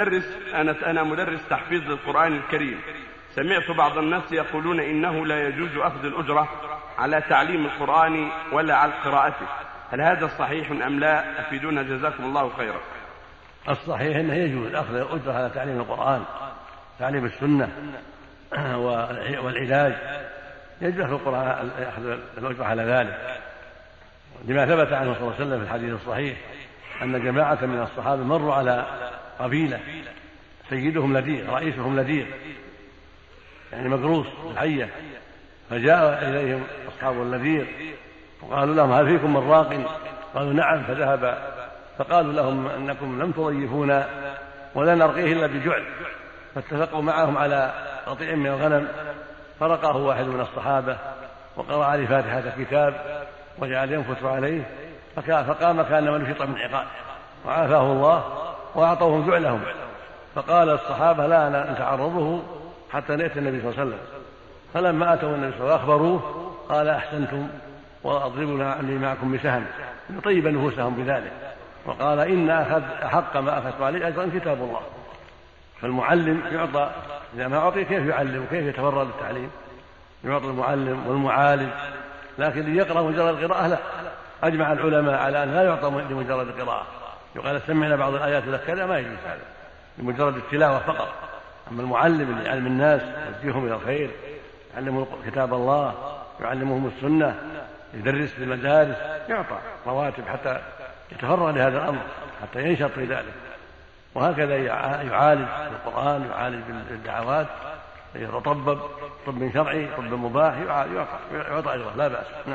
مدرس أنا أنا مدرس تحفيظ للقرآن الكريم. سمعت بعض الناس يقولون إنه لا يجوز أخذ الأجرة على تعليم القرآن ولا على قراءته. هل هذا صحيح أم لا؟ أفيدونا جزاكم الله خيرا. الصحيح أنه يجوز أخذ الأجرة على تعليم القرآن تعليم السنة والعلاج. يجوز أخذ القرآن أخذ الأجرة على ذلك. لما ثبت عنه صلى الله عليه وسلم في الحديث الصحيح أن جماعة من الصحابة مروا على قبيلة. سيدهم لدير رئيسهم لدير يعني مقروص بالحية فجاء إليهم أصحاب اللذير وقالوا لهم هل فيكم من راق؟ قالوا نعم. فذهب. فقالوا لهم أنكم لم تضيفونا ولا نرقيه إلا بجعل. فاتفقوا معهم على قطيع من الغنم. فرقاه واحد من الصحابة. وقرأ عليه فاتحه الكتاب. وجعل ينفث عليه. فقام كانما نشط من عقال وعافاه الله. واعطوهم جعلهم فقال الصحابة لا نتعرضه حتى نأتي النبي صلى الله عليه وسلم. فلما أتوا النبي صلى الله عليه وسلم وأخبروه قال أحسنتم واضربوا لي معكم بسهم. يطيب نفوسهم بذلك. وقال إن أخذ أحق ما أخذت عليه أجرا كتاب الله. فالمعلم يعطى إذا ما أعطي كيف يعلم؟ وكيف يتفرغ للتعليم يعطى المعلم والمعالج. لكن يقرأ مجرد القراءة لا. أجمع العلماء على أن لا يعطى لمجرد القراءة. يقال سمعنا بعض الآيات كذا ما يجوز هذا لمجرد التلاوة فقط. أما المعلم اللي يعلم الناس يوجههم إلى الخير يعلمهم كتاب الله يعلمهم السنة يدرس في المدارس يعطى رواتب حتى يتفرغ لهذا الأمر حتى ينشط في ذلك. وهكذا يعالج بالقرآن يعالج بالدعوات يتطبب طب شرعي طب مباح يعطى أجره لا بأس. نعم.